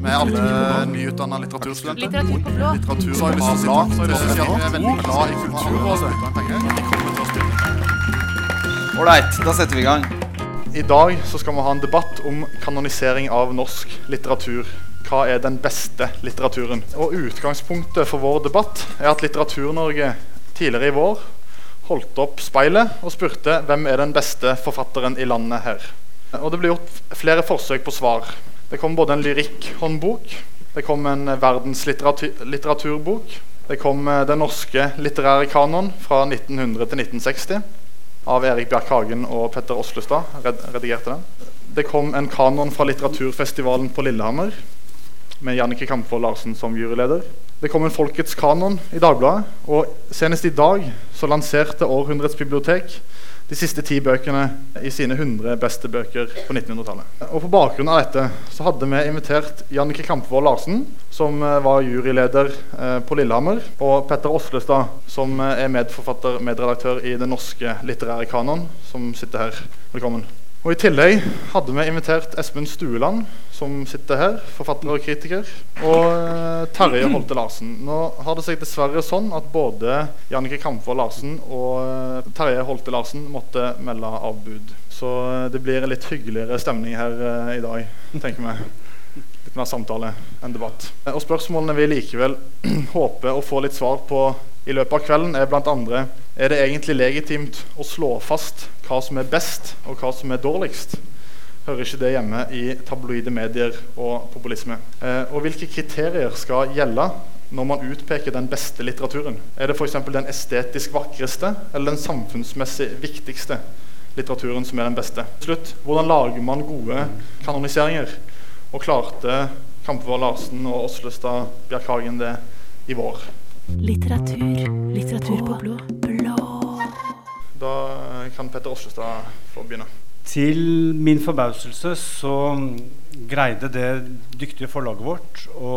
Med alle nyutdanna litteraturstudenter. Litteratur på blå. Litteratur så har jeg lyst til å si takk dere er veldig glad i Kulturrådet. Til. Ålreit, da setter vi i gang. I dag så skal vi ha en debatt om kanonisering av norsk litteratur. Hva er den beste litteraturen? Og Utgangspunktet for vår debatt er at Litteratur-Norge tidligere i vår holdt opp speilet og spurte hvem er den beste forfatteren i landet her. Og Det ble gjort flere forsøk på svar. Det kom både en lyrikkhåndbok, det kom en verdenslitteraturbok, det kom eh, Den norske litterære kanon fra 1900 til 1960 av Erik Bjerkhagen og Petter Oslestad. Redigerte den. Det kom en kanon fra litteraturfestivalen på Lillehammer med Jannike Kampvold Larsen som juryleder. Det kom en Folkets kanon i Dagbladet, og senest i dag så lanserte Århundrets bibliotek de siste ti bøkene i sine 100 beste bøker på 1900-tallet. Og På bakgrunn av dette så hadde vi invitert Jannike Kampvold Larsen, som eh, var juryleder eh, på Lillehammer, og Petter Oslestad, som eh, er medforfatter, medredaktør i Den norske litterære kanon, som sitter her. Velkommen. Og I tillegg hadde vi invitert Espen Stueland, som sitter her, forfatter og kritiker, og uh, Terje Holte Larsen. Nå har det seg dessverre sånn at både Jannicke Kamfold Larsen og uh, Terje Holte Larsen måtte melde avbud. Så uh, det blir en litt hyggeligere stemning her i dag, tenker vi. Litt mer samtale enn debatt. Og spørsmålene vi likevel håper å få litt svar på i løpet av kvelden, er bl.a.: Er det egentlig legitimt å slå fast hva som er best, og hva som er dårligst? Hører ikke det hjemme i tabloide medier og populisme? Eh, og hvilke kriterier skal gjelde når man utpeker den beste litteraturen? Er det f.eks. den estetisk vakreste eller den samfunnsmessig viktigste litteraturen som er den beste? Slutt, hvordan lager man gode kanoniseringer? Og klarte Kampevold Larsen og Åslestad Bjerkhagen det i vår? Litteratur. Litteratur på blå. Blå. Da kan Petter Oslestad få begynne. Til min forbauselse så greide det dyktige forlaget vårt å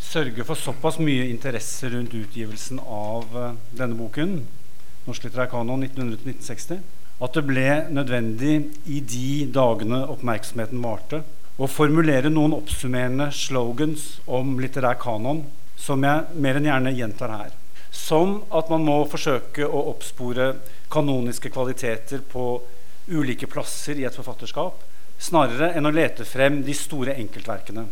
sørge for såpass mye interesse rundt utgivelsen av eh, denne boken, Norsk litterær kanon 1900-1960, at det ble nødvendig i de dagene oppmerksomheten varte, å formulere noen oppsummerende slogans om litterær kanon som jeg mer enn gjerne gjentar her. Som at man må forsøke å oppspore kanoniske kvaliteter på ulike plasser i et forfatterskap, snarere enn å lete frem de store enkeltverkene.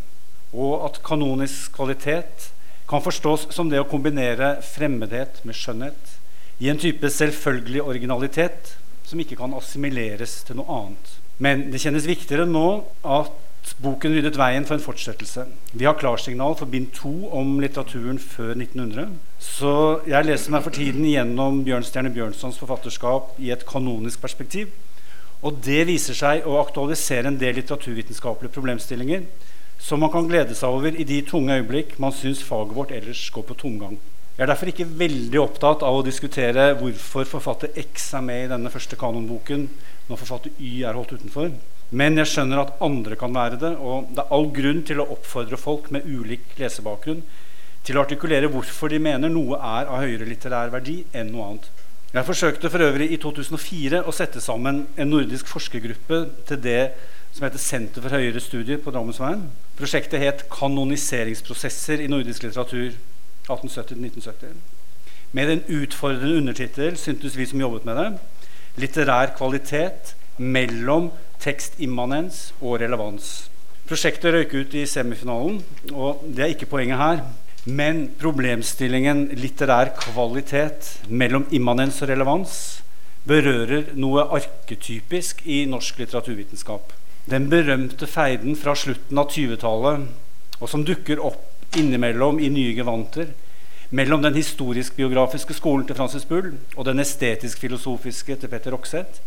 Og at kanonisk kvalitet kan forstås som det å kombinere fremmedhet med skjønnhet i en type selvfølgelig originalitet som ikke kan assimileres til noe annet. Men det kjennes viktigere nå at boken ryddet veien for en fortsettelse. Vi har klarsignal for bind to om litteraturen før 1900. Så jeg leser meg for tiden gjennom Bjørnstjerne Bjørnsons forfatterskap i et kanonisk perspektiv. Og det viser seg å aktualisere en del litteraturvitenskapelige problemstillinger som man kan glede seg over i de tunge øyeblikk man syns faget vårt ellers går på tomgang. Jeg er derfor ikke veldig opptatt av å diskutere hvorfor forfatter X er med i denne første kanonboken når forfatter Y er holdt utenfor. Men jeg skjønner at andre kan være det, og det er all grunn til å oppfordre folk med ulik lesebakgrunn til å artikulere hvorfor de mener noe er av høyere litterær verdi enn noe annet. Jeg forsøkte for øvrig i 2004 å sette sammen en nordisk forskergruppe til det som heter Senter for høyere studier på Drammensveien. Prosjektet het 'Kanoniseringsprosesser i nordisk litteratur 1870-1970'. Med en utfordrende undertittel syntes vi som jobbet med det, 'Litterær kvalitet mellom tekstimmanens og relevans. Prosjektet røyk ut i semifinalen, og det er ikke poenget her. Men problemstillingen litterær kvalitet mellom immanens og relevans berører noe arketypisk i norsk litteraturvitenskap. Den berømte feiden fra slutten av 20-tallet, og som dukker opp innimellom i nye gevanter, mellom den historisk-biografiske skolen til Francis Bull og den estetisk-filosofiske til Petter Rokseth,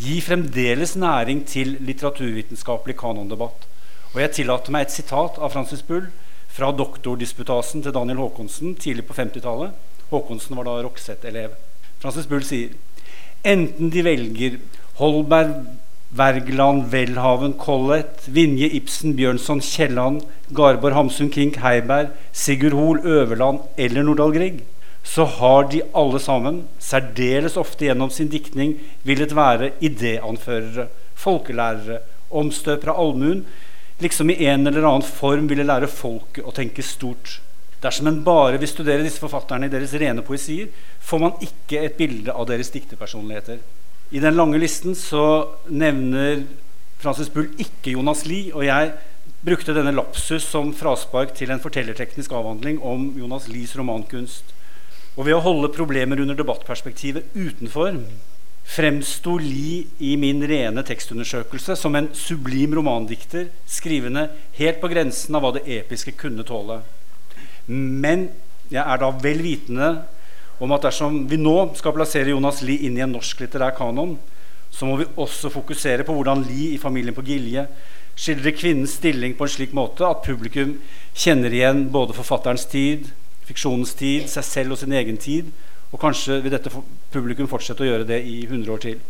gir fremdeles næring til litteraturvitenskapelig kanondebatt. Og jeg tillater meg et sitat av Francis Bull fra doktordisputasen til Daniel Håkonsen tidlig på 50-tallet. Håkonsen var da Roxette-elev. Francis Bull sier enten de velger Holberg, Wergeland, Welhaven, Collett, Vinje, Ibsen, Bjørnson, Kielland, Garborg, Hamsun, Kink, Heiberg, Sigurd Hoel, Øverland eller Nordahl Grieg så har de alle sammen, særdeles ofte gjennom sin diktning, villet være idéanførere, folkelærere, omstøpere av allmuen, liksom i en eller annen form ville lære folket å tenke stort. Dersom en bare vil studere disse forfatterne i deres rene poesier, får man ikke et bilde av deres dikterpersonligheter. I den lange listen så nevner Francis Bull ikke Jonas Lie, og jeg brukte denne lapsus som fraspark til en fortellerteknisk avhandling om Jonas Lies romankunst. Og ved å holde problemer under debattperspektivet utenfor fremsto Lie i min rene tekstundersøkelse som en sublim romandikter, skrivende helt på grensen av hva det episke kunne tåle. Men jeg er da vel vitende om at dersom vi nå skal plassere Jonas Lie inn i en norsk litterær kanon, så må vi også fokusere på hvordan Lie i familien på Gilje skildrer kvinnens stilling på en slik måte at publikum kjenner igjen både forfatterens tid, fiksjonens tid, seg selv og sin egen tid. Og kanskje vil dette publikum fortsette å gjøre det i 100 år til.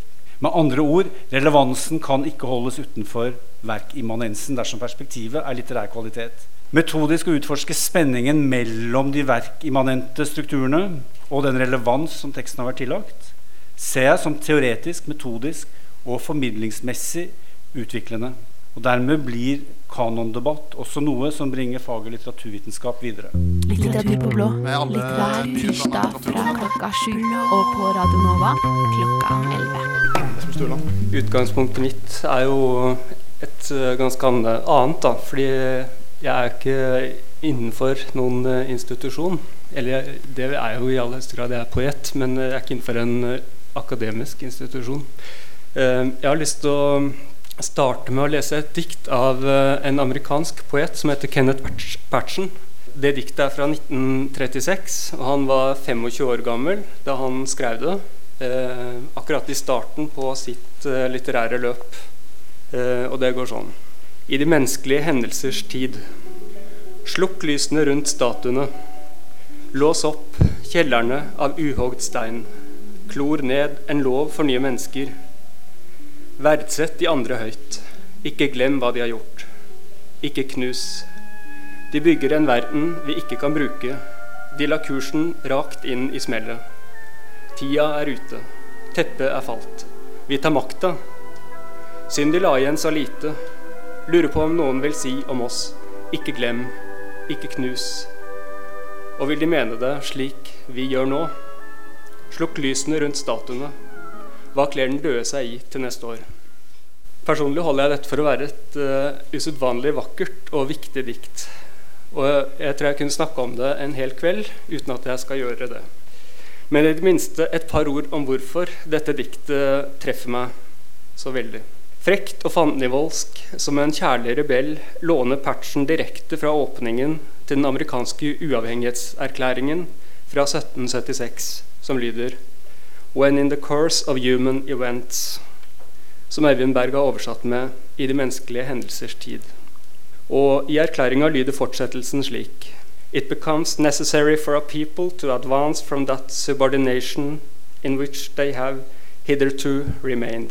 Med andre ord, relevansen kan ikke holdes utenfor verkimmanensen dersom perspektivet er litterær kvalitet metodisk å utforske spenningen mellom de verkimmanente strukturene og den relevans som teksten har vært tillagt, ser jeg som teoretisk, metodisk og formidlingsmessig utviklende. Og Dermed blir kanondebatt også noe som bringer faget litteraturvitenskap videre. Litteratur på blå. Hver tirsdag fra klokka sju og på Radio Nova klokka elleve. Utgangspunktet mitt er jo et eh, ganske annet, da. Fordi jeg er ikke innenfor noen uh, institusjon. Eller det er jo i aller høyeste grad. Jeg er poet, men jeg er ikke innenfor en akademisk institusjon. Jeg har lyst til å starte med å lese et dikt av en amerikansk poet som heter Kenneth Patchen. Det diktet er fra 1936, og han var 25 år gammel da han skrev det. akkurat i starten på sitt litterære løp. og det går sånn i de menneskelige hendelsers tid. Slukk lysene rundt statuene. Lås opp kjellerne av uhogd stein. Klor ned en lov for nye mennesker. Verdsett de andre høyt. Ikke glem hva de har gjort. Ikke knus. De bygger en verden vi ikke kan bruke. De la kursen rakt inn i smellet. Tida er ute. Teppet er falt. Vi tar makta. Synd de la igjen så lite. Lurer på om noen vil si om oss ikke glem, ikke knus. Og vil de mene det slik vi gjør nå? Slukk lysene rundt statuene. Hva kler den døde seg i til neste år? Personlig holder jeg dette for å være et uh, usedvanlig vakkert og viktig dikt. Og jeg tror jeg kunne snakke om det en hel kveld uten at jeg skal gjøre det. Men i det minste et par ord om hvorfor dette diktet treffer meg så veldig. Frekt og fandenivoldsk som en kjærlig rebell låner Patchen direkte fra åpningen til den amerikanske uavhengighetserklæringen fra 1776, som lyder When in the course of human events, som Eivind Berg har oversatt med I de menneskelige hendelsers tid. Og i erklæringa lyder fortsettelsen slik It becomes necessary for a people to advance from that subordination in which they have hitherto remained.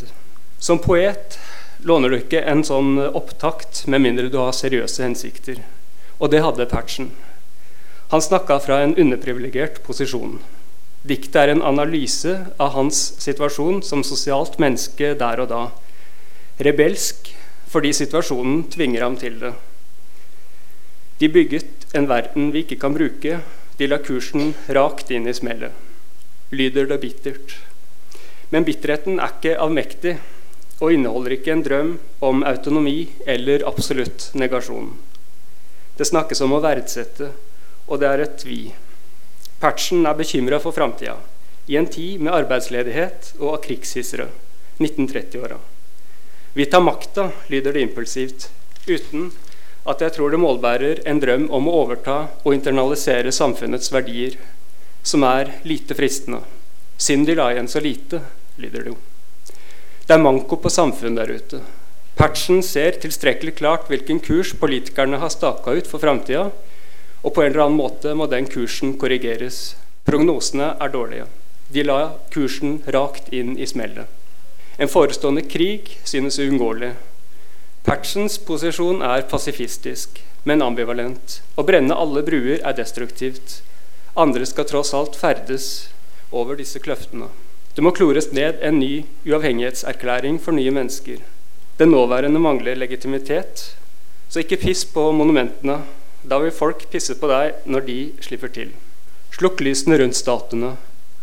Som poet låner du ikke en sånn opptakt med mindre du har seriøse hensikter. Og det hadde Patchen. Han snakka fra en underprivilegert posisjon. Diktet er en analyse av hans situasjon som sosialt menneske der og da. Rebelsk fordi situasjonen tvinger ham til det. De bygget en verden vi ikke kan bruke. De la kursen rakt inn i smellet. Lyder det bittert. Men bitterheten er ikke avmektig og inneholder ikke en drøm om autonomi eller absolutt negasjon. Det snakkes om å verdsette, og det er et vi. Patchen er bekymra for framtida, i en tid med arbeidsledighet og av krigshissere, 1930-åra. Vi tar makta, lyder det impulsivt, uten at jeg tror det målbærer en drøm om å overta og internalisere samfunnets verdier, som er lite fristende. Cindy la igjen så lite, lyder det jo. Det er manko på samfunnet der ute. Patchen ser tilstrekkelig klart hvilken kurs politikerne har staka ut for framtida, og på en eller annen måte må den kursen korrigeres. Prognosene er dårlige. De la kursen rakt inn i smellet. En forestående krig synes uunngåelig. Patchens posisjon er pasifistisk, men ambivalent. Å brenne alle bruer er destruktivt. Andre skal tross alt ferdes over disse kløftene. Det må klores ned en ny uavhengighetserklæring for nye mennesker. Den nåværende mangler legitimitet. Så ikke piss på monumentene. Da vil folk pisse på deg når de slipper til. Slukk lysene rundt statuene,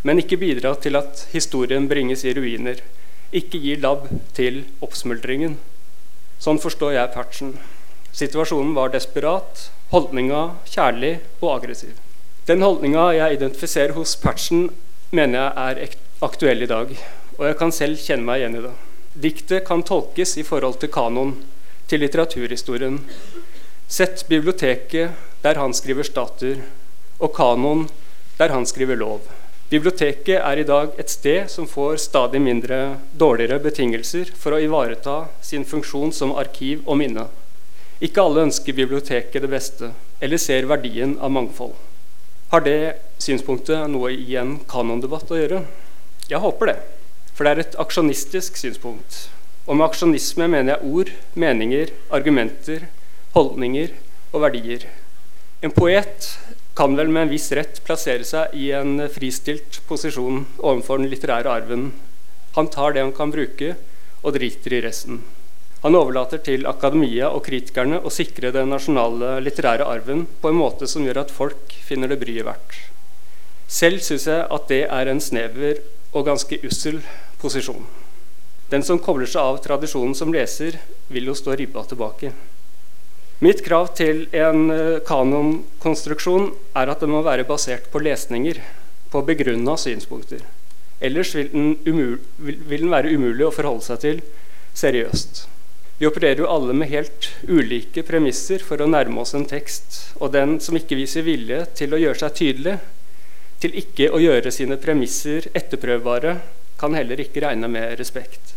men ikke bidra til at historien bringes i ruiner. Ikke gi labb til oppsmuldringen. Sånn forstår jeg patchen. Situasjonen var desperat, holdninga kjærlig og aggressiv. Den holdninga jeg identifiserer hos patchen, mener jeg er aktuell i dag, og jeg kan selv kjenne meg igjen i det. Diktet kan tolkes i forhold til kanon, til litteraturhistorien. Sett biblioteket der han skriver stater, og kanon der han skriver lov. Biblioteket er i dag et sted som får stadig mindre dårligere betingelser for å ivareta sin funksjon som arkiv og minne. Ikke alle ønsker biblioteket det beste, eller ser verdien av mangfold. Har det synspunktet noe i en kanondebatt å gjøre? Jeg håper det. For det er et aksjonistisk synspunkt. Og med aksjonisme mener jeg ord, meninger, argumenter, holdninger og verdier. En poet kan vel med en viss rett plassere seg i en fristilt posisjon overfor den litterære arven. Han tar det han kan bruke, og driter i resten. Han overlater til akademia og kritikerne å sikre den nasjonale litterære arven på en måte som gjør at folk finner det bryet verdt. Selv syns jeg at det er en snever og ganske ussel posisjon. Den som kobler seg av tradisjonen som leser, vil jo stå ribba tilbake. Mitt krav til en eh, kanonkonstruksjon er at den må være basert på lesninger, på begrunna synspunkter. Ellers vil den, vil den være umulig å forholde seg til seriøst. Vi opererer jo alle med helt ulike premisser for å nærme oss en tekst, og den som ikke viser vilje til å gjøre seg tydelig, til ikke å gjøre sine premisser etterprøvbare, kan heller ikke regne med respekt.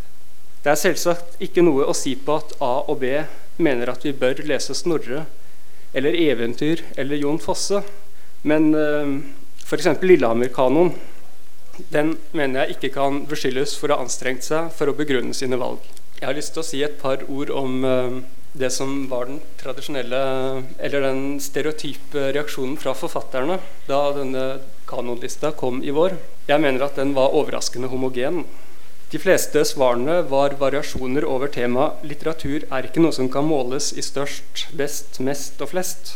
Det er selvsagt ikke noe å si på at A og B mener at vi bør lese Snorre eller eventyr eller Jon Fosse, men uh, f.eks. Lillehammer-kanon den mener jeg ikke kan beskyldes for å ha anstrengt seg for å begrunne sine valg. Jeg har lyst til å si et par ord om uh, det som var den tradisjonelle, eller den stereotype reaksjonen fra forfatterne da denne kanonlista kom i vår. Jeg mener at den var overraskende homogen. De fleste svarene var variasjoner over temaet 'litteratur er ikke noe som kan måles i størst, best, mest og flest'.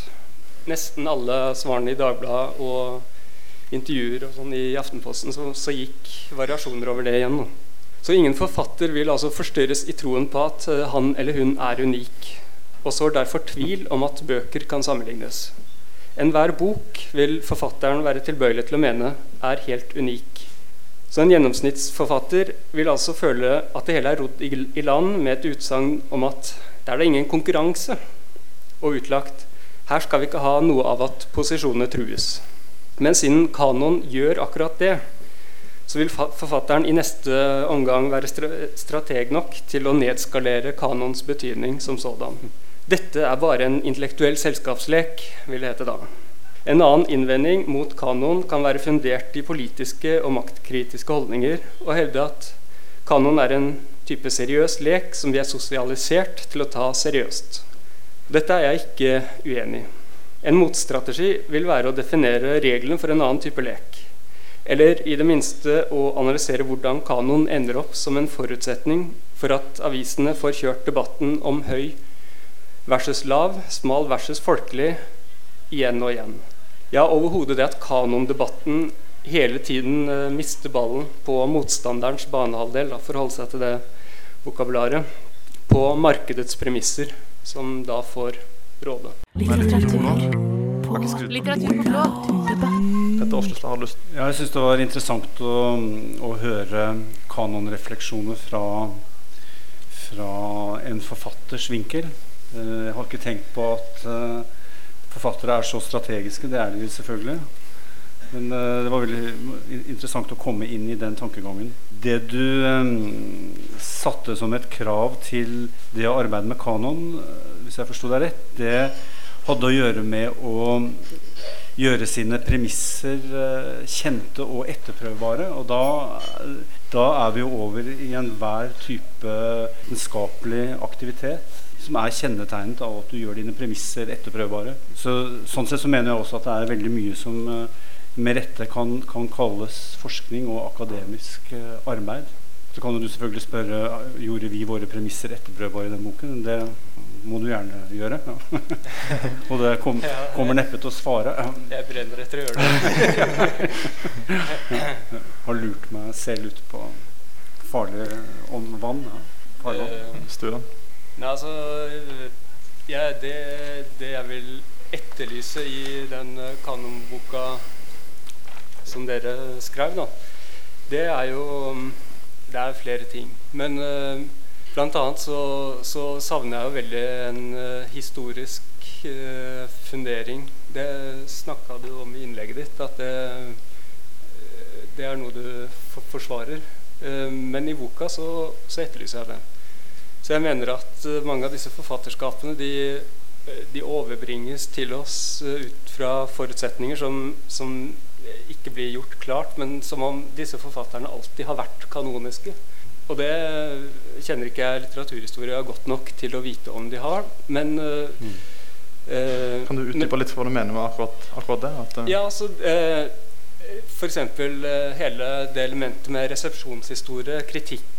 Nesten alle svarene i Dagbladet og intervjuer og sånn i Aftenposten så, så gikk variasjoner over det igjen. Så ingen forfatter vil altså forstyrres i troen på at eh, han eller hun er unik, og sår derfor tvil om at bøker kan sammenlignes. Enhver bok vil forfatteren være tilbøyelig til å mene er helt unik. Så en gjennomsnittsforfatter vil altså føle at det hele er rodd i land med et utsagn om at det er det ingen konkurranse, og utlagt her skal vi ikke ha noe av at posisjonene trues. Men siden kanon gjør akkurat det, så vil forfatteren i neste omgang være strateg nok til å nedskalere kanons betydning som sådan. Dette er bare en intellektuell selskapslek, vil det hete da. En annen innvending mot kanon kan være fundert i politiske og maktkritiske holdninger, og hevde at kanon er en type seriøs lek som vi er sosialisert til å ta seriøst. Dette er jeg ikke uenig i. En motstrategi vil være å definere reglene for en annen type lek. Eller i det minste å analysere hvordan kanoen ender opp som en forutsetning for at avisene får kjørt debatten om høy versus lav, smal versus folkelig igjen og igjen. Ja, overhodet det at kanondebatten hele tiden uh, mister ballen på motstanderens banehalvdel, for å holde seg til det vokabularet, på markedets premisser, som da får råde. Litteratur på Litteratur på blå. Petter Oslestad har lyst Ja, jeg syns det var interessant å, å høre kanonrefleksjoner fra, fra en forfatters vinkel. Eh, jeg har ikke tenkt på at uh, forfattere er så strategiske. Det er de selvfølgelig. Men uh, det var veldig interessant å komme inn i den tankegangen. Det du um, satte som et krav til det å arbeide med kanon, hvis jeg forsto deg rett, det hadde å gjøre med å gjøre sine premisser kjente og etterprøvbare. Og da, da, er vi jo over i enhver type vitenskapelig aktivitet som er kjennetegnet av at du gjør dine premisser etterprøvbare. Så, sånn sett så mener jeg også at det er veldig mye som uh, med rette kan, kan, kalles forskning og akademisk uh, arbeid. Så kan du selvfølgelig spørre gjorde vi våre premisser etterprøvbare i den boken. Det må du gjerne gjøre. Ja. og det kom, kommer neppe til å svare. Jeg brenner etter å gjøre det. Har lurt meg selv ut på farlig om vann. Ja. Farvann. Nei, altså ja, det, det, jeg vil etterlyse i den kanonboka som dere skrev, da, det er jo Det er flere ting. Men uh, blant annet så, så, savner jeg jo veldig en uh, historisk uh, fundering. Det snakka du om i innlegget ditt, at det, det er noe du for forsvarer. men i boka så, så etterlyser jeg det. Så jeg mener at uh, mange av disse forfatterskapene de, uh, de overbringes til oss uh, ut fra forutsetninger som, som, ikke blir gjort klart, men som om disse forfatterne alltid har vært kanoniske. Og det kjenner ikke jeg litteraturhistoria godt nok til å vite om de har. Men mm. Kan du utdype litt hva du mener med akkurat, akkurat det? At, ja, altså F.eks. Uh, hele det elementet med resepsjonshistorie,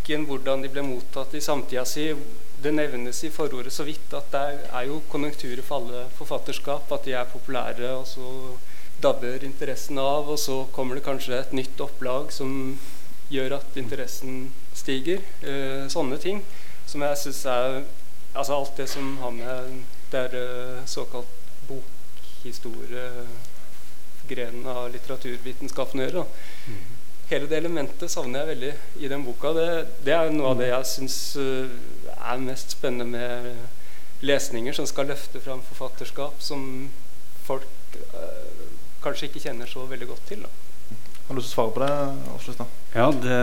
kritikken, hvordan de ble mottatt i samtida si. Det nevnes i forordet så vidt at det er jo konjunkturer for alle forfatterskap. At de er populære, og så dabber interessen av. Og så kommer det kanskje et nytt opplag som gjør at interessen stiger. Eh, sånne ting som jeg syns er Altså alt det som har med det er uh, såkalt bokhistorie grenen av litteraturvitenskapen å gjøre. Mm. Hele det elementet savner jeg veldig i den boka. Det, det er noe av det jeg syns uh, er mest spennende med lesninger som skal løfte fram forfatterskap som folk øh, kanskje ikke kjenner så veldig godt til. Da. Har du lyst til å svare på det, Avslutning? Ja, det,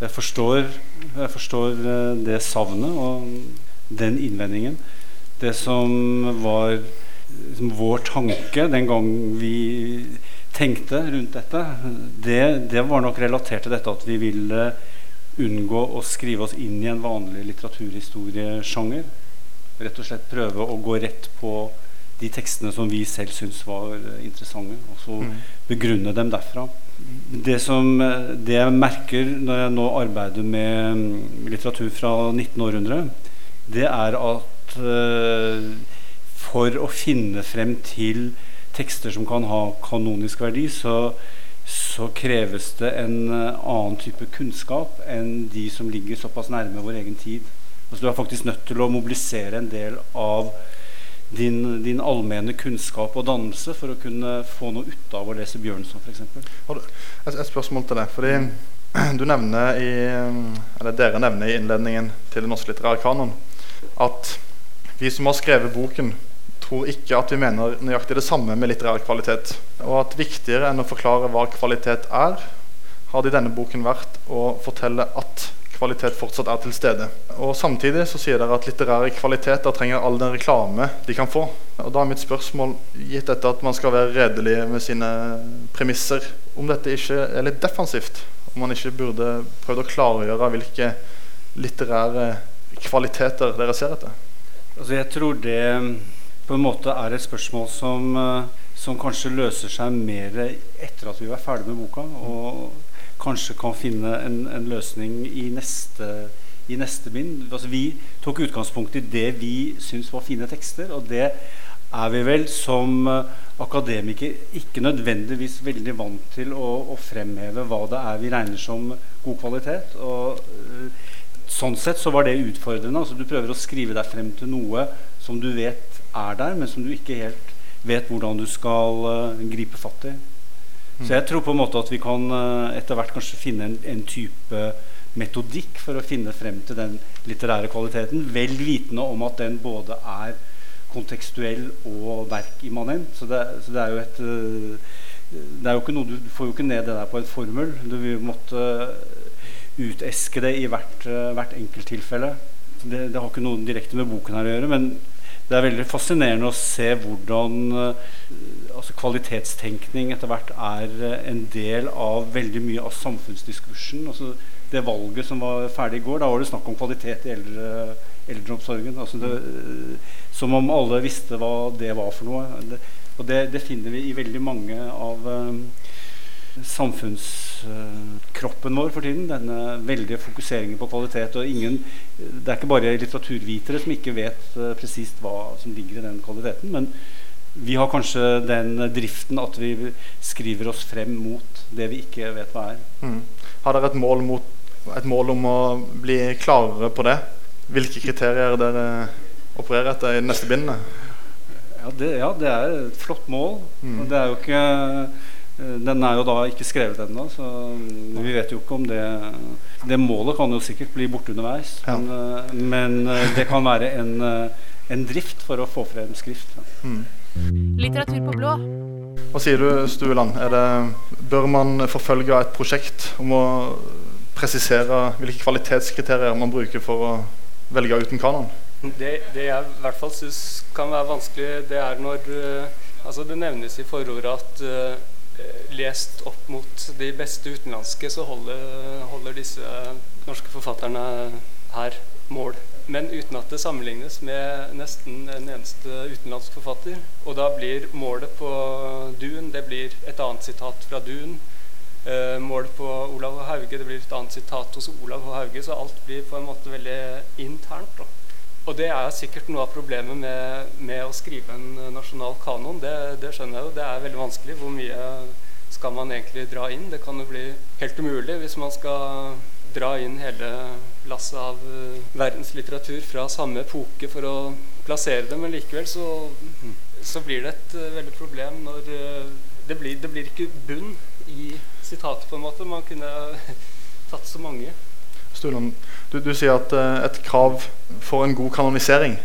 jeg, forstår, jeg forstår eh, det savnet og den innvendingen. Det som var liksom, vår tanke den gang vi tenkte rundt dette, det, det, var nok relatert til dette at vi ville unngå å skrive oss inn i en vanlig litteraturhistoriesjanger. Rett og slett prøve å gå rett på de tekstene som vi selv syns var interessante, og så mm. begrunne dem derfra. Det, som, det jeg merker når jeg nå arbeider med litteratur fra 1900-århundre, det er at uh, for å finne frem til tekster som kan ha kanonisk verdi, så, så kreves det en eh, annen type kunnskap enn de som ligger såpass nærme vår egen tid. Altså, du er faktisk nødt til å mobilisere en del av din, din allmenne kunnskap og dannelse for å kunne få noe ut av å lese Bjørnson, f.eks. Et, et spørsmål til deg. fordi du nevner i, eller Dere nevner i innledningen til Den norske litterære kanon at vi som har skrevet boken, tror ikke at vi mener nøyaktig det samme med litterær kvalitet. Og at viktigere enn å forklare hva kvalitet er, har det i denne boken vært å fortelle at kvalitet fortsatt er til stede. Og Samtidig så sier dere at litterære kvaliteter trenger all den reklame de kan få. Og Da er mitt spørsmål, gitt dette at man skal være redelig med sine premisser, om dette ikke er litt defensivt? Om man ikke burde prøvd å klargjøre hvilke litterære kvaliteter dere ser etter? Altså jeg tror det på en måte er et spørsmål som, eh, som kanskje løser seg mer etter at vi var ferdig med boka, og kanskje kan finne en, en løsning i neste, i neste bind. Altså, vi tok utgangspunkt i det vi syns var fine tekster, og det er vi vel som akademikere akademiker ikke nødvendigvis veldig vant til å, å fremheve hva det er vi regner som god kvalitet. og uh, Sånn sett så var det utfordrende. altså Du prøver å skrive deg frem til noe som du vet er der, men som du ikke helt vet hvordan du skal uh, gripe fatt i. Så jeg tror på en måte at vi kan uh, etter hvert kanskje finne en, en, type metodikk for å finne frem til den litterære kvaliteten, vel vitende om at den både er kontekstuell og verkimmanent. Så det, så det er jo et uh, det er jo ikke noe, Du får jo ikke ned det der på en formel. Du vil måtte uteske det i hvert, hvert enkelttilfelle. Det, det har ikke noe direkte med boken her å gjøre. men det er veldig fascinerende å se hvordan uh, altså kvalitetstenkning etter hvert er uh, en del av veldig mye av samfunnsdiskursen. Altså det valget som var ferdig i går, da var det snakk om kvalitet i eldre, eldreomsorgen. Altså det, uh, som om alle visste hva det var for noe. Og det, det, finner vi i veldig mange av samfunnskroppen vår for tiden. Denne veldige fokuseringen på kvalitet. og ingen, Det er ikke bare litteraturvitere som ikke vet uh, presist hva som ligger i den kvaliteten. men vi har kanskje den driften at vi skriver oss frem mot det vi ikke vet hva er. Mm. Har dere et mål, mot, et mål om å bli klarere på det? Hvilke kriterier dere opererer etter i neste bindene? Ja det, ja, det, er et flott mål. Mm. Det er jo ikke Eh, den er jo da ikke skrevet ennå, så vi vet jo ikke om det Det målet kan jo sikkert bli borte underveis, ja. men, eh, men, eh, det kan være en, en, drift for å få frem skrift. Ja. Mm. Litteratur på blå. Hva sier du, Stueland? bør man forfølge et prosjekt om å presisere hvilke kvalitetskriterier man bruker for å velge ut en kanon? Det, det jeg i hvert fall syns kan være vanskelig, det er når altså Det nevnes i forordet at Eh, lest opp mot de beste utenlandske, så holder, holder, disse norske forfatterne her mål. Men uten at det sammenlignes med nesten en eneste utenlandsk forfatter. Og da blir målet på Dun det blir et annet sitat fra Dun. Eh, målet på Olav og Hauge det blir et annet sitat hos Olav og Hauge. Så alt blir på en måte veldig internt. Da. Og det er sikkert noe av problemet med, med å skrive en nasjonal kanon. Det, det, skjønner jeg jo. Det er veldig vanskelig. Hvor mye skal man egentlig dra inn? Det kan jo bli helt umulig hvis man skal dra inn hele lasset av uh, verdenslitteratur fra samme epoke for å plassere det. Men likevel så, så blir det et uh, veldig problem når det, blir, det blir ikke bunn i sitatet, på en måte. Man kunne tatt så mange. Stuland, du, du, sier at uh, et krav for en god kanonisering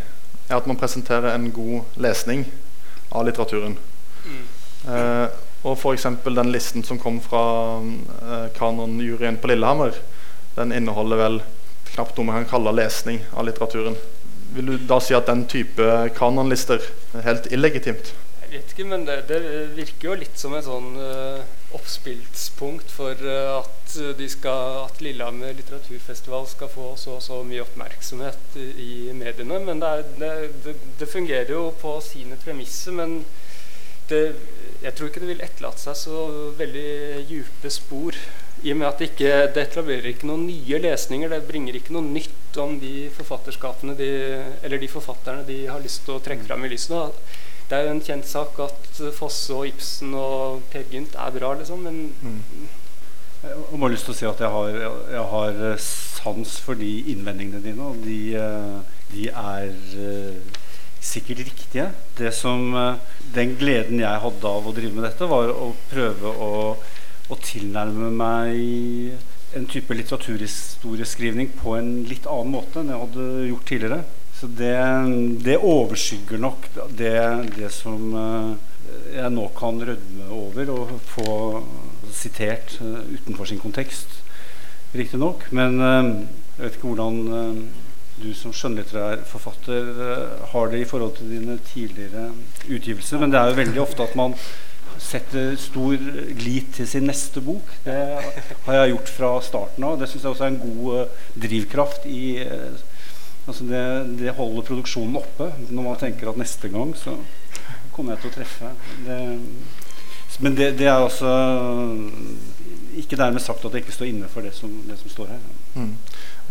er at man presenterer en god lesning av litteraturen. Mm. Uh, og f.eks. den listen som kom fra uh, kanonjuryen på Lillehammer, den inneholder vel knapt noe man kan kalle lesning av litteraturen. Vil du da si at den type kanonlister er helt illegitimt? Jeg vet ikke, men det, det virker jo litt som en sånn uh, oppspillspunkt for uh, at, skal, at, Lillehammer litteraturfestival skal få så og så mye oppmerksomhet i mediene. Men det, er, det, det fungerer jo på sine premisser. Men jeg tror ikke det vil etterlate seg så veldig dype spor. I og med at det ikke det etablerer ikke noen nye lesninger. Det bringer ikke noe nytt om de forfatterskapene de, eller de forfatterne de har lyst til å trekke fram i lyset. Det er jo en kjent sak at Fosse og Ibsen og Per Gynt er bra, liksom, men mm. Jeg ha lyst til å si at jeg har, jeg har eh, sans for de innvendingene dine, og de, eh, de er uh, sikkert riktige. Som, uh, den gleden jeg hadde av å drive med dette, var å prøve å, å tilnærme meg en type litteraturhistorieskrivning på en litt annen måte enn jeg hadde gjort tidligere. Så det, det overskygger nok det, det som uh, jeg nå kan rødme over og få sitert uh, utenfor sin kontekst, riktignok. Men uh, jeg vet ikke hvordan du som skjønnlitterær forfatter har det i forhold til dine tidligere utgivelser. Men det er jo veldig ofte at man setter stor lit til sin neste bok. Det har jeg gjort fra starten av. Det syns jeg også er en god drivkraft i Altså det, det, holder produksjonen oppe når man tenker at neste gang så kommer jeg til å treffe. Det, men det, det, er altså ikke dermed sagt at jeg ikke står inne for det som, det som står her. Mm.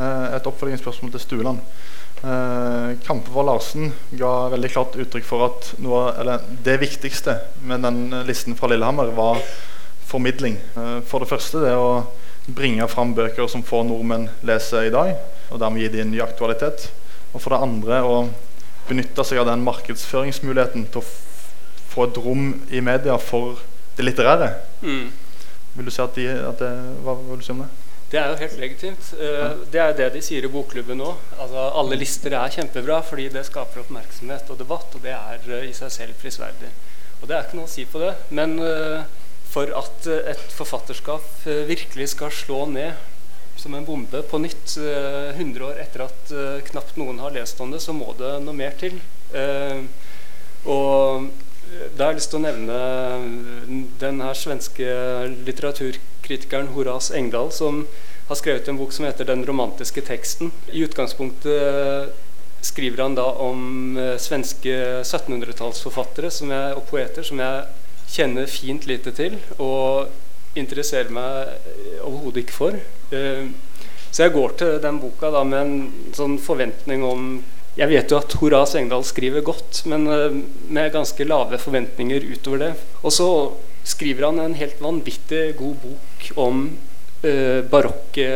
Eh, et oppfølgingsspørsmål til Stueland. Eh, Kampevold Larsen ga veldig klart uttrykk for at noe, det viktigste med den listen fra Lillehammer var formidling. Eh, for det første det å bringe fram bøker som få nordmenn lese i dag og dermed gi dem ny aktualitet. Og for det andre å benytte seg av den markedsføringsmuligheten til å få et rom i media for det litterære. Mm. Vil du si at, de, at det, Hva vil du si om det? Det er jo helt legitimt. Uh, det er det de sier i bokklubben nå. Altså, alle lister er kjempebra fordi det skaper oppmerksomhet og debatt, og det er uh, i seg selv prisverdig. Og det er ikke noe å si på det. Men uh, for at et forfatterskap virkelig skal slå ned som en bombe på nytt. 100 eh, år etter at uh, knapt noen har lest om det, så må det noe mer til. Uh, og da har jeg lyst til å nevne den her svenske litteraturkritikeren Horas Engdahl, som har skrevet en bok som heter 'Den romantiske teksten'. I utgangspunktet skriver han da om svenske 1700-tallsforfattere og poeter som jeg kjenner fint lite til. og interesserer meg overhodet ikke for. Så jeg går til den boka da med en sånn forventning om Jeg vet jo at Hora Svengdal skriver godt, men med ganske lave forventninger utover det. Og så skriver han en helt vanvittig god bok om barokke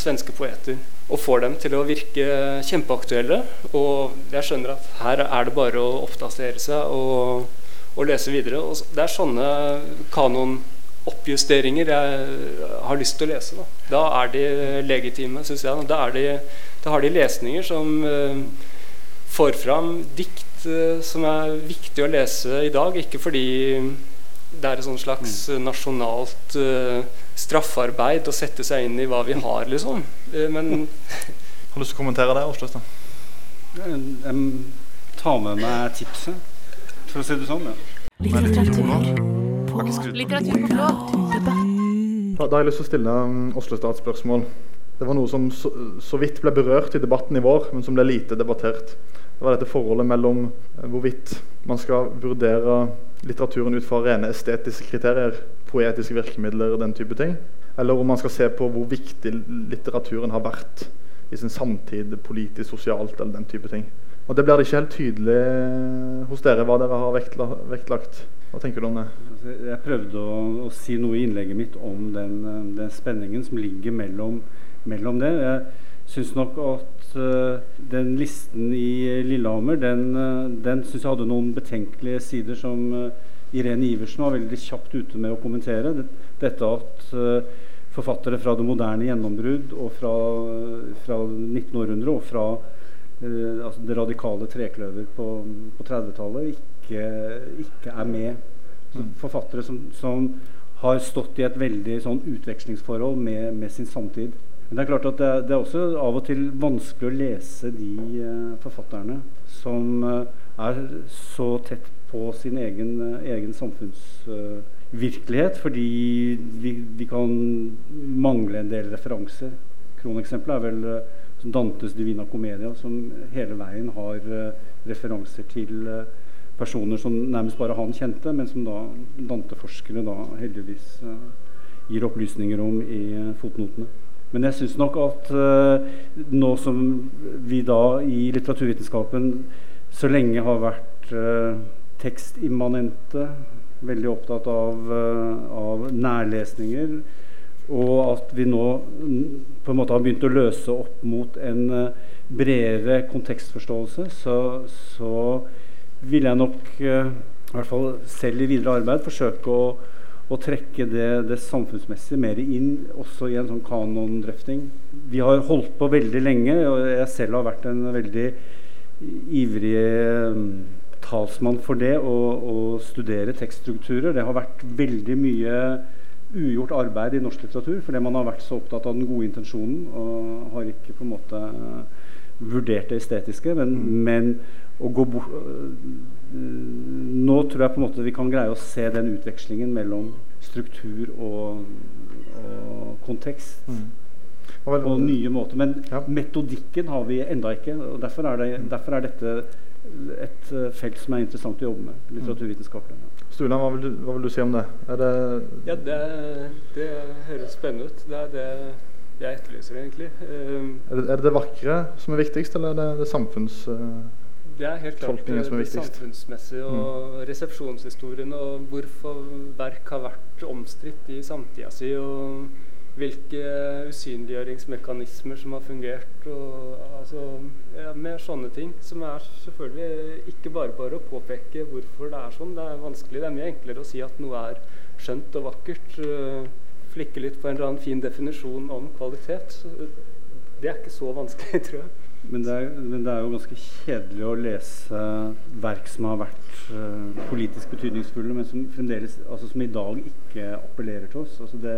svenske poeter og får dem til å virke kjempeaktuelle. Og jeg skjønner at her er det bare å oppdatere seg og, og lese videre. Og det er sånne kanonoppjusteringer jeg har lyst til å lese. Da, da er de legitime, syns jeg. Da, de, da, har de lesninger som uh, får fram dikt uh, som er viktig å lese i dag. Ikke fordi det er et slags mm. nasjonalt uh, straffarbeid å sette seg inn i hva vi har, liksom. Uh, men Har du lyst til å kommentere det, Åsløstad? Jeg tar med meg tipset, for å si det sånn. Ja. Litteratur Litteratur på blå. Da, da har jeg lyst til å stille Åslestad et spørsmål. Det var noe som så, så, vidt ble berørt i debatten i vår, men som ble lite debattert. Det var dette forholdet mellom uh, hvorvidt man skal vurdere litteraturen ut fra rene estetiske kriterier, poetiske virkemidler og den type ting. Eller om man skal se på hvor viktig litteraturen har vært i sin samtid, politisk, sosialt eller den type ting. Og Det blir det ikke helt tydelig hos dere hva dere har vektla, vektlagt. Hva tenker du om det? Altså, jeg prøvde å, å si noe i innlegget mitt om den, den spenningen som ligger mellom, mellom det. Jeg syns nok at uh, den listen i Lillehammer, den, uh, den syns jeg hadde noen betenkelige sider som uh, Irene Iversen var veldig kjapt ute med å kommentere. Dette at forfattere fra det moderne gjennombrudd og fra, fra 1900 og fra altså det radikale trekløver på, på 30-tallet ikke, ikke, er med. Mm. forfattere som, som, har stått i et veldig sånn utvekslingsforhold med, med sin samtid. Men det er klart at det, det, er også av og til vanskelig å lese de uh, forfatterne som uh, er så tett på sin egen, uh, egen samfunnsvirkelighet, fordi de, vi, kan mangle en del referanser. Kroneksempelet er vel Dantes Divina Comedia, som hele veien har referanser til personer som nærmest bare han kjente, men som da Dante-forskere da heldigvis gir opplysninger om i fotnotene. Men jeg syns nok at nå som vi da i litteraturvitenskapen så lenge har vært tekstimmanente, veldig opptatt av, av, nærlesninger, og at vi nå på en måte har begynt å løse opp mot en bredere kontekstforståelse, så, så vil jeg nok, i hvert fall selv i videre arbeid, forsøke å å trekke det, det, samfunnsmessige mer inn også i en sånn kanondrøfting. Vi har holdt på veldig lenge, og jeg selv har vært en veldig ivrig mm, talsmann for det å studere tekststrukturer. Det har vært veldig mye ugjort arbeid i norsk litteratur fordi man har vært så opptatt av den gode intensjonen og har ikke på en måte vurdert det estetiske. Men, mm. men å gå bort nå tror jeg på en måte vi kan greie å se den utvekslingen mellom struktur og, og kontekst. Mm. På nye måter. Men ja. metodikken har vi enda ikke. og Derfor er, det, derfor er dette et eh, felt som er interessant å jobbe med. litteraturvitenskapelig. Ja. Stula, hva, hva, vil du si om det? det ja, det, det, høres spennende ut. Det er det jeg etterlyser, egentlig. Um, er, det, er det det vakre som er viktigst, eller er det det samfunns... Uh det er helt klart det, det samfunnsmessige og mm. resepsjonshistorien og hvorfor verk har vært omstridt i samtida si, og hvilke usynliggjøringsmekanismer som har fungert. Og, altså, ja, med sånne ting. Som er selvfølgelig ikke bare bare å påpeke hvorfor det er sånn. Det er vanskelig. Det er mye enklere å si at noe er skjønt og vakkert. Uh, flikke litt på en eller annen fin definisjon om kvalitet. Det er ikke så vanskelig, tror jeg. Men det, er, men det, er, jo ganske kjedelig å lese verk som har vært uh, politisk betydningsfulle, men som fremdeles, altså som i dag ikke appellerer til oss. Altså det,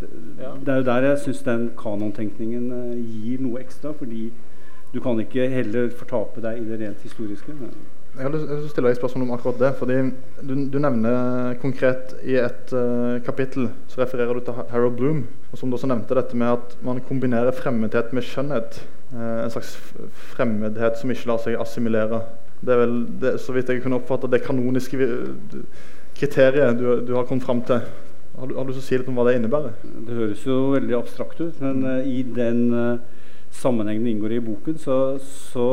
det, ja. det, er jo der jeg syns den kanontenkningen uh, gir noe ekstra. Fordi du kan ikke heller fortape deg i det rent historiske. Jeg har lyst til å stille deg spørsmål om akkurat det. fordi Du, du nevner konkret i et uh, kapittel så refererer du til Harold Bloom, og som du også nevnte dette med at man kombinerer fremmedhet med skjønnhet. Uh, en slags fremmedhet som ikke lar seg assimilere. Det er vel, det, så vidt jeg kunne oppfatte, det kanoniske kriteriet du, du har kommet fram til. Har du, har du lyst til å si litt om hva det innebærer? Det høres jo veldig abstrakt ut, men uh, i den uh, sammenhengen det inngår i boken, så, så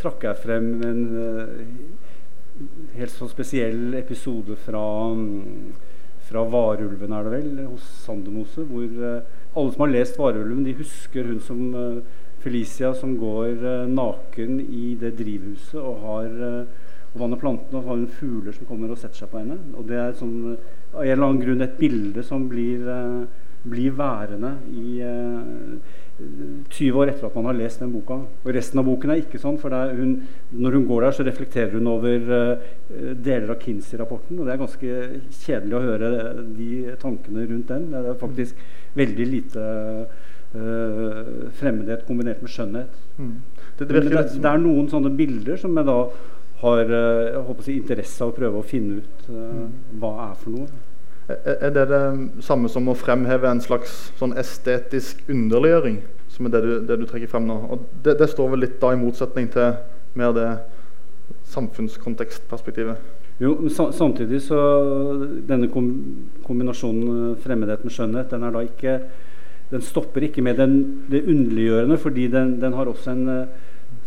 trakk jeg frem en uh, helt sånn spesiell episode fra, um, fra Varulven, er det vel, hos Sandemose, hvor alle som har lest Varulven, de husker hun som Felicia som går naken i det drivhuset og har og vanner plantene og har hun fugler som kommer og setter seg på henne. Og det er sånn, av en eller annen grunn et bilde som blir, uh, blir værende i uh, eh, 20 år etter at man har lest den boka. Og resten av boken er ikke sånn. for hun, Når hun går der, så reflekterer hun over uh, deler av Kinsey-rapporten. Og det er ganske kjedelig å høre de tankene rundt den. Det er faktisk veldig lite fremmedhet kombinert med skjønnhet. Mm. Det, det, det, det, er noen sånne bilder som jeg da har eh, jeg håper å si, interesse av å prøve å finne ut uh, hva er for noe. Er det det samme som å fremheve en slags sånn estetisk underliggjøring? Som er det du, det du trekker frem nå. Og det, det, står vel litt da i motsetning til mer det samfunnskontekstperspektivet? Jo, men samtidig så Denne kombinasjonen fremmedhet med skjønnhet, den er da ikke Den stopper ikke med den, det underliggjørende, fordi den, den har også en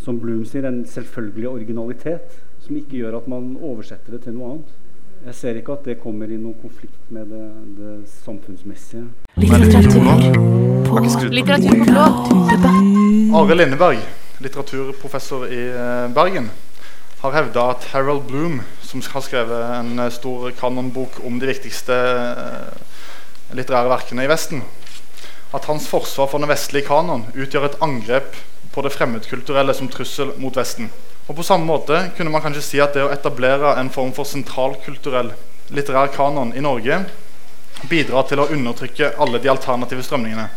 som Bloom sier, en selvfølgelig originalitet som ikke gjør at man oversetter det til noe annet. Jeg ser ikke at det kommer i noen konflikt med det, det samfunnsmessige. Litteratur på, blå. Are Lindeberg, litteraturprofessor i eh, Bergen, har hevda at Harold Bloom, som har skrevet en eh, stor kanonbok om de viktigste eh, litterære verkene i Vesten, at hans forsvar for den vestlige kanon utgjør et angrep på det fremmedkulturelle som trussel mot Vesten. Og På samme måte kunne man kanskje si at det å etablere en form for sentralkulturell litterær kanon i Norge bidrar til å undertrykke alle de alternative strømningene.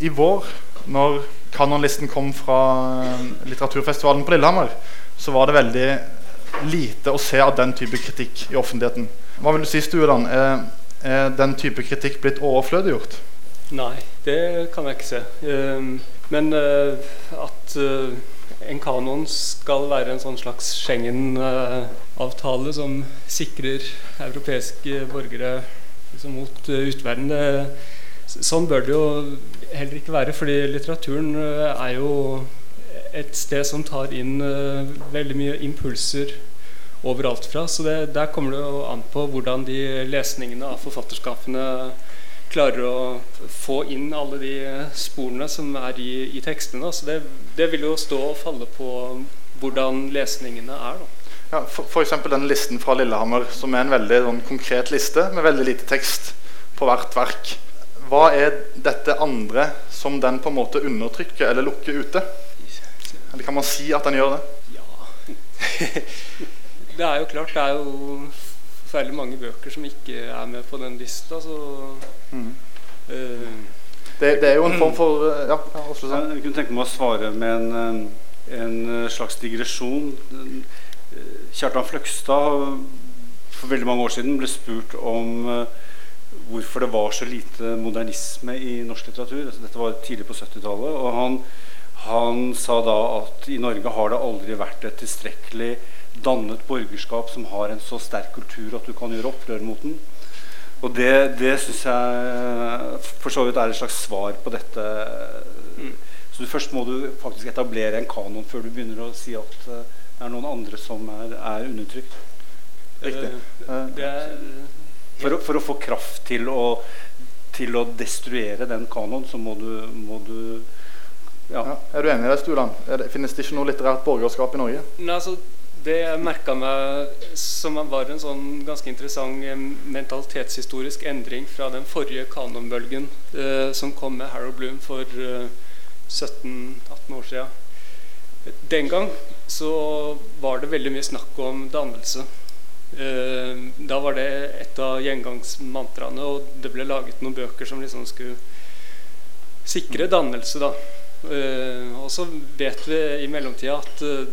I vår, når kanonlisten kom fra eh, litteraturfestivalen på Lillehammer, så var det veldig lite å se av den type kritikk i offentligheten. Hva vil du si, Stueland? Er, er den type kritikk blitt overflødiggjort? Nei, det kan jeg ikke se. Um, men uh, at uh, en kanon skal være en sånn slags Schengen-avtale som sikrer europeiske borgere liksom, mot uh, utverden, sånn bør det jo heller ikke være. Fordi litteraturen er jo et sted som tar inn veldig mye impulser overalt fra. Så det, der kommer det jo an på hvordan de lesningene av forfatterskapene klarer å få inn alle de sporene som er i, i tekstene. Så det, det, vil jo stå og falle på hvordan lesningene er. Da. Ja, F.eks. den listen fra Lillehammer, som er en veldig sånn, konkret liste med veldig lite tekst på hvert verk. Hva er dette andre som den på en måte undertrykker eller lukker ute? Eller kan man si at den gjør det? Ja. det er jo klart. Det er jo forferdelig mange bøker som ikke er med på den lista. Så mm. uh, det, det, er jo en form for uh, Ja, også sånn. Jeg kunne tenke meg å svare med en, en slags digresjon. Kjartan Fløgstad for veldig mange år siden ble spurt om hvorfor det var så lite modernisme i norsk litteratur. Altså, dette var tidlig på 70-tallet. Og han, han sa da at i Norge har det aldri vært et tilstrekkelig dannet borgerskap som har en så sterk kultur at du kan gjøre opprør mot den. Og det, det syns jeg for så vidt er et slags svar på dette. Mm. Så først må du faktisk etablere en kanon før du begynner å si at uh, det er noen andre som er, er undertrykt. Riktig. Uh, er, for, for, å, få kraft til å, til å destruere den kanonen, så må du, må du ja. Ja. Er du enig i det, Stuland? Finnes det ikke noe litterært borgerskap i Norge? Nei, altså det jeg merka meg som var en sånn ganske interessant eh, mentalitetshistorisk endring fra den forrige kanonbølgen eh, som kom med Harrow Bloom for eh, 17-18 år siden. Den gang så var det veldig mye snakk om dannelse. Eh, da var det et av gjengangsmantraene, og det ble laget noen bøker som liksom skulle sikre dannelse. da Uh, og så vet vi i mellomtida at uh,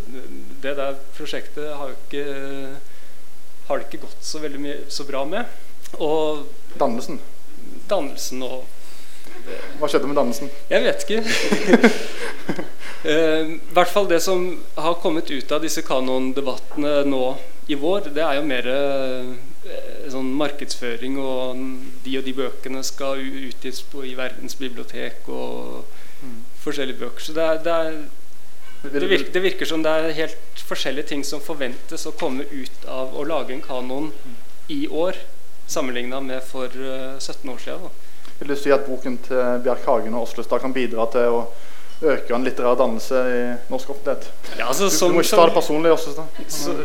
det der prosjektet har jo ikke har det ikke gått så veldig mye så bra med. Og Dannelsen? Dannelsen og Hva skjedde med dannelsen? Jeg vet ikke. uh, I hvert fall det som har kommet ut av disse kanondebattene nå i vår, det er jo mer sånn markedsføring, og de og de bøkene skal utgis på, i verdensbibliotek og mm. forskjellige bøker. Så det, er, det, er, det, virker, det, virker, som det er helt forskjellige ting som forventes å komme ut av å lage en kanon i år, sammenligna med for 17 eh, år siden. Da. Vil du si at boken til Bjerk Hagen og Oslestad kan bidra til å øke en litterær dannelse i norsk offentlighet? Ja, altså, du, du, må ikke ta det personlig, Oslestad. Så,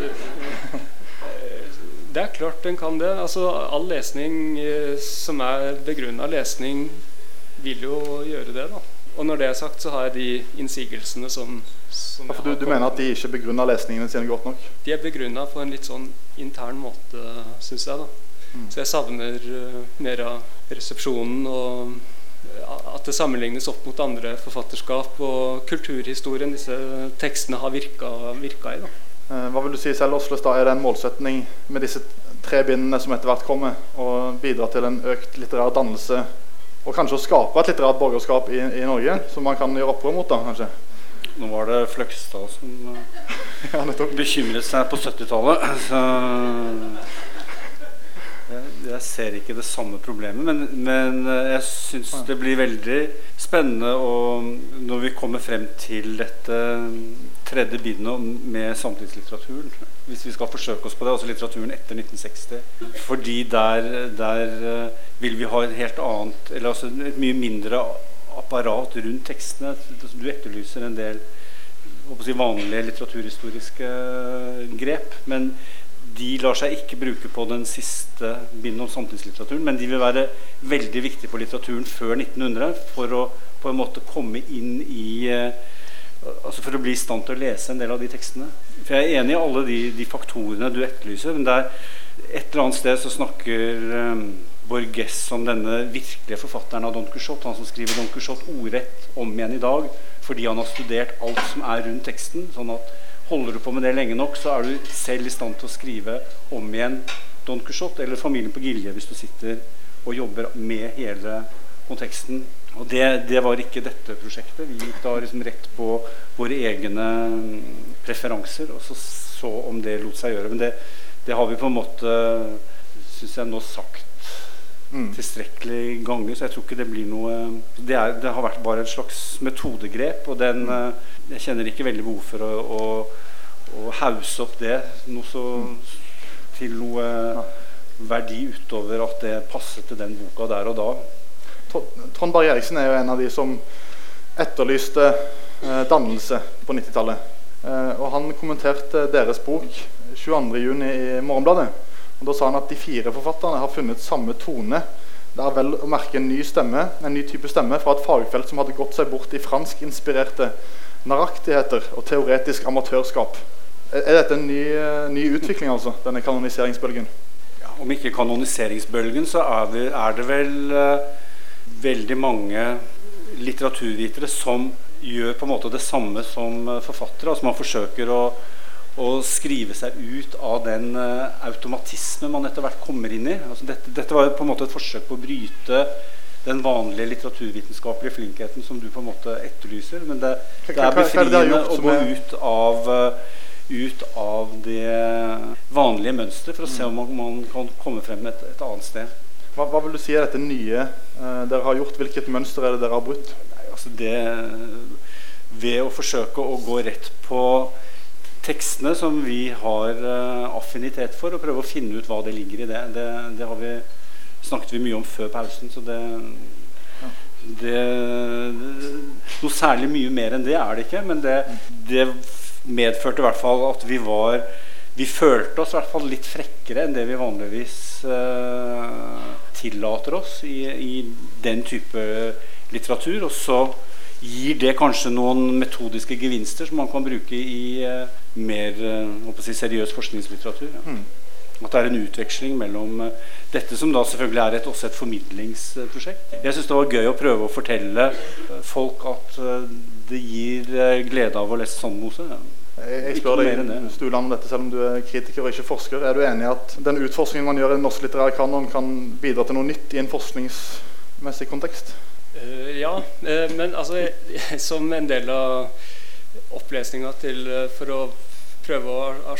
det er klart den kan det. Altså, all lesning eh, som er begrunna lesning, vil jo gjøre det. da. Og når det er sagt, så har jeg de innsigelsene som, som ja, du, du mener at de ikke begrunner lesningene sine godt nok? De er begrunna på en litt sånn intern måte, syns jeg. da. Mm. Så jeg savner uh, mer av resepsjonen og uh, at det sammenlignes opp mot andre forfatterskap og kulturhistorien disse tekstene har virka, virka i. da. Eh, hva vil du si selv, Oslestad, er det en målsetning med disse tre bindene som etter hvert kommer, å bidra til en økt litterær dannelse og kanskje å skape et litterært borgerskap i, i Norge som man kan gjøre opprør mot? da, kanskje? Nå var det Fløgstad som ja, bekymret seg på 70-tallet. Så jeg ser ikke det samme problemet, men, men eh, jeg syns det blir veldig spennende og når vi kommer frem til dette tredje bindet med samtidslitteraturen. Hvis vi skal forsøke oss på det, altså litteraturen etter 1960. Fordi der, der eh, vil vi ha et helt annet Eller altså et mye mindre apparat rundt tekstene. Du etterlyser en del si, vanlige litteraturhistoriske grep. Men de lar seg ikke bruke på den siste bindet om samtidslitteraturen, men de vil være veldig viktige på litteraturen før 1900 for å på en måte komme inn i uh, altså For å bli i stand til å lese en del av de tekstene. For Jeg er enig i alle de, de faktorene du etterlyser, men der et eller annet sted så snakker um, Borges som denne virkelige forfatteren av Don Quijote, han som skriver Don Quijote ordrett om igjen i dag fordi han har studert alt som er rundt teksten. sånn at Holder du på med det lenge nok, så er du selv i stand til å skrive om igjen Don Quijote eller Familien på Gilje hvis du sitter og jobber med hele konteksten. Og det, det var ikke dette prosjektet. Vi gikk da liksom rett på våre egne preferanser og så, så om det lot seg gjøre. Men det, det har vi på en måte, syns jeg, nå sagt mm. tilstrekkelig ganger, så jeg tror ikke det blir noe det, er, det, har vært bare et slags metodegrep, og den mm. Jeg kjenner ikke veldig behov for å, å, å hause opp det noe så, til noe verdi utover at det passer til den boka der og da. Trond Berg Eriksen er jo en av de som etterlyste eh, dannelse på 90-tallet. Eh, og han kommenterte deres bok 22.6 i Morgenbladet. Og Da sa han at de fire forfatterne har funnet samme tone. Det er vel å merke en ny stemme, en ny type stemme fra et fagfelt som hadde gått seg bort i franskinspirerte naraktigheter og teoretisk amatørskap. Er dette en ny, eh, ny utvikling, altså, denne kanoniseringsbølgen? Ja, om ikke kanoniseringsbølgen, så er det, er det vel uh, veldig mange litteraturvitere som gjør på en måte det samme som forfattere. altså Man forsøker å å skrive seg ut av den uh, automatismen man etter hvert kommer inn i. Altså dette, dette, var på en måte et forsøk på å bryte den vanlige litteraturvitenskapelige flinkheten som du på en måte etterlyser. Men det, det er befriende å gå ut av, uh, ut av det vanlige mønsteret for å se om man, man kan komme frem et, et annet sted. Hva, hva, vil du si er dette nye uh, dere har gjort? Hvilket mønster er det dere har brutt? Nei, altså det, ved å forsøke å gå rett på tekstene som vi har uh, affinitet for, og prøve å finne ut hva det ligger i det. Det, det vi, snakket vi mye om før pausen. så det, det, Noe særlig mye mer enn det er det ikke, men det, det medførte i hvert fall at vi var Vi følte oss i hvert fall litt frekkere enn det vi vanligvis eh, tillater oss i, i den type litteratur. Og så gir det kanskje noen metodiske gevinster som man kan bruke i uh, mer uh, si, seriøs forskningslitteratur. Ja. Mm. At det er en utveksling mellom uh, dette, som da selvfølgelig er et, også et formidlingsprosjekt. Jeg syns det var gøy å prøve å fortelle folk at det gir glede av å lese Sandmose. Ja. Jeg, spør deg, Stuland, dette, selv om du er kritiker og ikke forsker. Er du enig i at den utforskningen man gjør i norsk litterær kanon, kan bidra til noe nytt i en forskningsmessig kontekst? Uh, ja, uh, men altså som en del av opplesninga uh, For å prøve å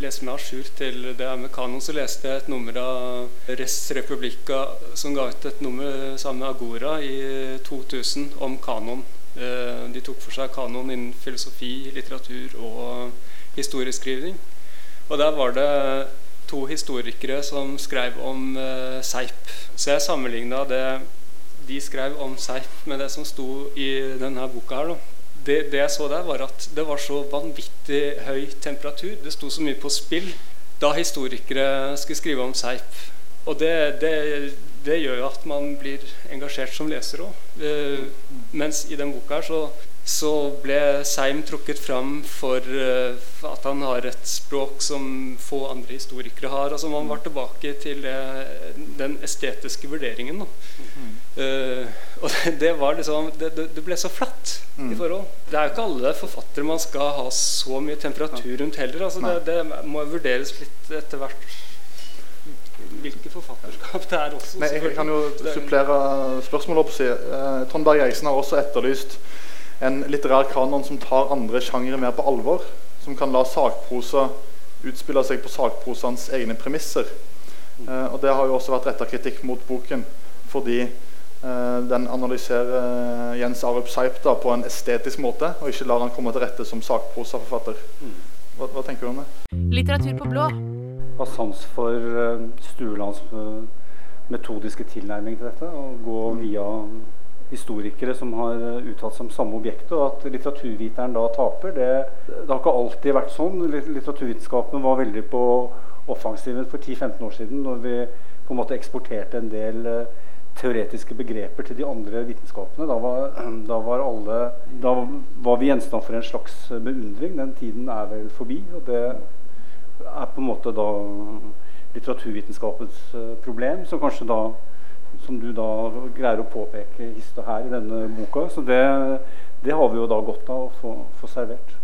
lese meg a jour til det her med kanon, så leste jeg et nummer av Res Republica som ga ut et nummer sammen med Agora i 2000 om kanon. Eh, de tok for seg kanon innen filosofi, litteratur og historieskrivning. Og der var det to historikere som skrev om eh, Seip. Så jeg sammenligna det de skrev om Seip med det som sto i denne boka her. Da det, det, jeg så der, var at det var så vanvittig høy temperatur. Det sto så mye på spill da historikere skulle skrive om Seip. Og det, det, det gjør jo at man blir engasjert som leser òg. Eh, mens i den boka her så så ble Seim trukket fram for uh, at han har et språk som få andre historikere har. Altså Man var tilbake til uh, den estetiske vurderingen. Mm. Uh, og det, var liksom det, det, ble så flatt mm. i forhold. Det er jo ikke alle forfattere man skal ha så mye temperatur rundt heller. Altså det, det, må vurderes litt etter hvert hvilke forfatterskap det er også. Nei, jeg kan jo supplere spørsmålet opp og si Trond Berg Eisen har også etterlyst en litterær kanon som tar andre sjangere mer på alvor. Som kan la sakprosa utspille seg på sakprosaens egne premisser. Eh, og Det har jo også vært retta kritikk mot boken fordi eh, den analyserer eh, Jens Arup Seip da, på en estetisk måte, og ikke lar han komme til rette som sakprosaforfatter. Hva, hva tenker du om det? Litteratur på blå. Har sans for uh, Stuelands uh, metodiske tilnærming til dette. Å gå via historikere som har eh, uttalt seg om samme objektet, og at litteraturviteren da taper. Det, det har ikke alltid vært sånn. Litteraturvitenskapen var veldig på offensiven for 10-15 år siden, når vi på en måte eksporterte en del uh, teoretiske begreper til de andre vitenskapene. Da var, da var, alle, da var vi gjenstand for en slags beundring. Den tiden er vel forbi. Og det er på en måte da litteraturvitenskapens uh, problem, som kanskje da som du da greier å påpeke hist og her i denne boka. Så det, det har vi jo da godt av å få, få servert.